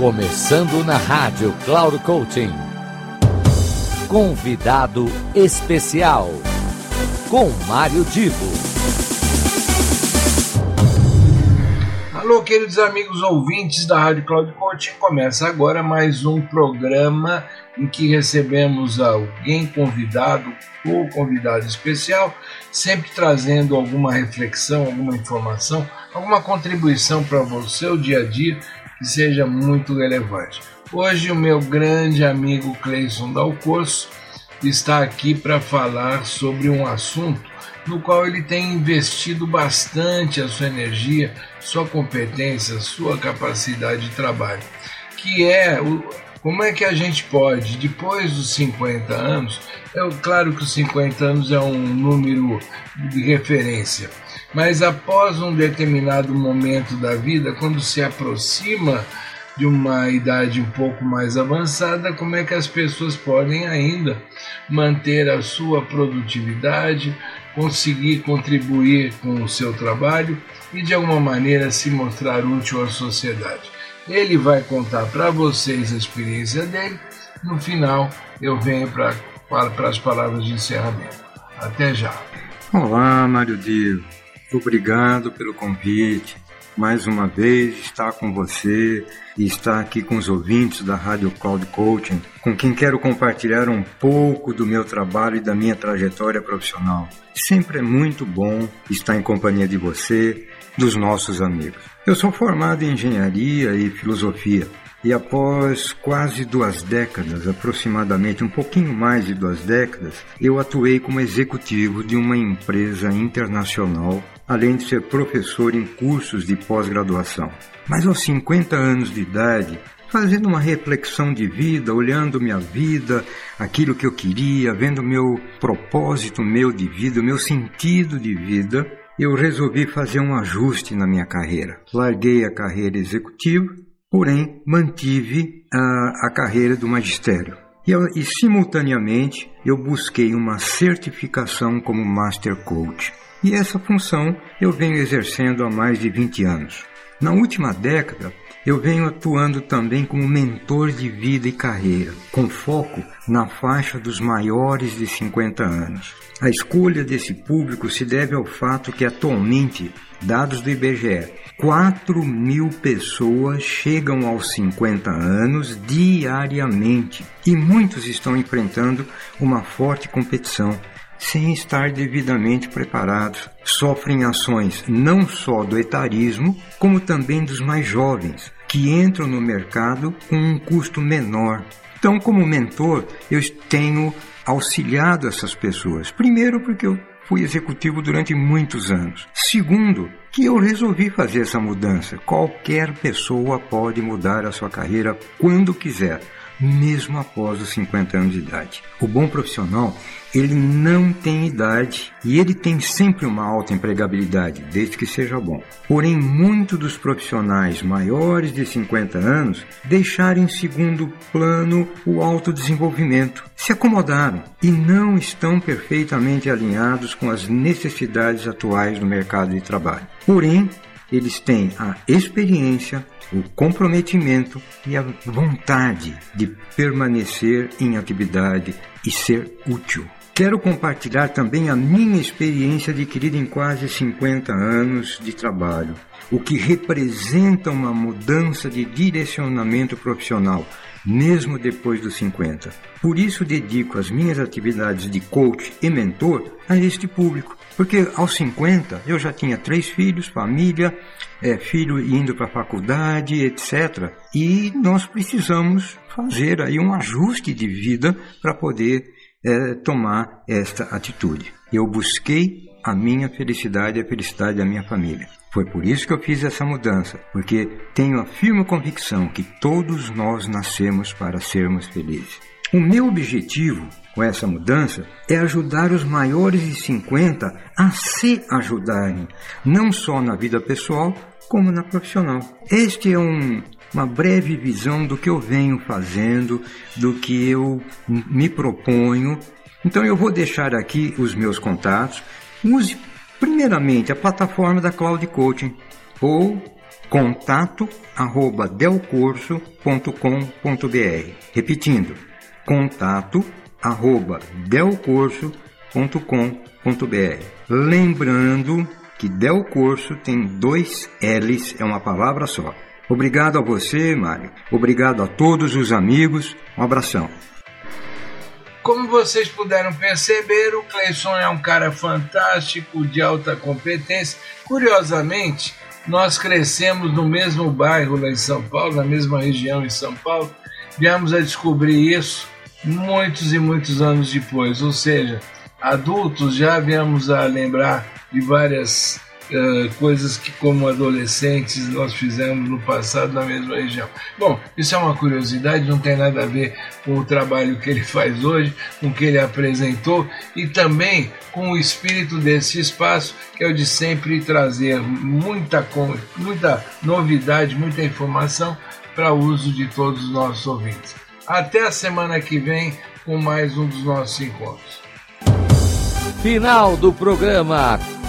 Começando na rádio Cloud Coaching. Convidado especial com Mário Divo. Alô, queridos amigos ouvintes da Rádio Cloud Coaching. Começa agora mais um programa em que recebemos alguém convidado ou convidado especial, sempre trazendo alguma reflexão, alguma informação, alguma contribuição para o seu dia a dia seja muito relevante. Hoje o meu grande amigo Cleison Dalcosso está aqui para falar sobre um assunto no qual ele tem investido bastante a sua energia, sua competência, sua capacidade de trabalho, que é o, como é que a gente pode, depois dos 50 anos, é claro que os 50 anos é um número de referência, mas após um determinado momento da vida, quando se aproxima de uma idade um pouco mais avançada, como é que as pessoas podem ainda manter a sua produtividade, conseguir contribuir com o seu trabalho e de alguma maneira se mostrar útil à sociedade. Ele vai contar para vocês a experiência dele. No final, eu venho para para as palavras de encerramento. Até já. Olá, Mário Obrigado pelo convite. Mais uma vez estar com você e estar aqui com os ouvintes da Rádio Cloud Coaching, com quem quero compartilhar um pouco do meu trabalho e da minha trajetória profissional. Sempre é muito bom estar em companhia de você, dos nossos amigos. Eu sou formado em engenharia e filosofia e após quase duas décadas, aproximadamente um pouquinho mais de duas décadas, eu atuei como executivo de uma empresa internacional, além de ser professor em cursos de pós-graduação. Mas aos 50 anos de idade, fazendo uma reflexão de vida, olhando minha vida, aquilo que eu queria, vendo meu propósito meu de vida, meu sentido de vida, eu resolvi fazer um ajuste na minha carreira. Larguei a carreira executiva porém mantive a, a carreira do magistério. E, e, simultaneamente, eu busquei uma certificação como Master Coach. E essa função eu venho exercendo há mais de 20 anos. Na última década, eu venho atuando também como mentor de vida e carreira, com foco na faixa dos maiores de 50 anos. A escolha desse público se deve ao fato que atualmente, dados do IBGE, 4 mil pessoas chegam aos 50 anos diariamente e muitos estão enfrentando uma forte competição sem estar devidamente preparados. Sofrem ações não só do etarismo, como também dos mais jovens, que entram no mercado com um custo menor. Então, como mentor, eu tenho auxiliado essas pessoas. Primeiro, porque eu fui executivo durante muitos anos. Segundo, que eu resolvi fazer essa mudança. Qualquer pessoa pode mudar a sua carreira quando quiser mesmo após os 50 anos de idade. O bom profissional, ele não tem idade e ele tem sempre uma alta empregabilidade, desde que seja bom. Porém, muitos dos profissionais maiores de 50 anos deixaram em segundo plano o autodesenvolvimento, se acomodaram e não estão perfeitamente alinhados com as necessidades atuais do mercado de trabalho. Porém, eles têm a experiência, o comprometimento e a vontade de permanecer em atividade e ser útil. Quero compartilhar também a minha experiência adquirida em quase 50 anos de trabalho, o que representa uma mudança de direcionamento profissional, mesmo depois dos 50. Por isso dedico as minhas atividades de coach e mentor a este público, porque aos 50 eu já tinha três filhos, família, é, filho indo para a faculdade, etc. E nós precisamos fazer aí um ajuste de vida para poder é, tomar esta atitude. Eu busquei a minha felicidade e a felicidade da minha família. Foi por isso que eu fiz essa mudança, porque tenho a firme convicção que todos nós nascemos para sermos felizes. O meu objetivo com essa mudança é ajudar os maiores de 50 a se ajudarem, não só na vida pessoal, como na profissional. Este é um, uma breve visão do que eu venho fazendo, do que eu me proponho. Então eu vou deixar aqui os meus contatos. Use primeiramente a plataforma da Cloud Coaching ou contato arroba delcurso.com.br. Repetindo, contato arroba delcurso.com.br. Lembrando que Del Curso tem dois L's, é uma palavra só. Obrigado a você, Mário. Obrigado a todos os amigos. Um abração. Como vocês puderam perceber, o Cleison é um cara fantástico, de alta competência. Curiosamente, nós crescemos no mesmo bairro lá em São Paulo, na mesma região em São Paulo. Viemos a descobrir isso muitos e muitos anos depois, ou seja, adultos já viemos a lembrar de várias uh, coisas que, como adolescentes, nós fizemos no passado na mesma região. Bom, isso é uma curiosidade, não tem nada a ver com o trabalho que ele faz hoje, com o que ele apresentou e também com o espírito desse espaço, que é o de sempre trazer muita, muita novidade, muita informação para uso de todos os nossos ouvintes. Até a semana que vem com mais um dos nossos encontros. Final do programa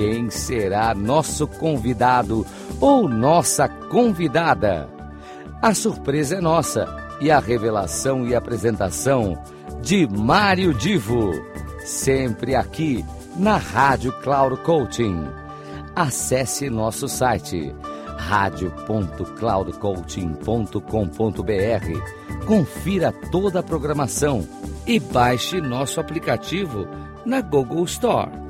quem será nosso convidado ou nossa convidada. A surpresa é nossa e a revelação e apresentação de Mário Divo, sempre aqui na Rádio Cloud Coaching. Acesse nosso site radio.cloudcoaching.com.br. Confira toda a programação e baixe nosso aplicativo na Google Store.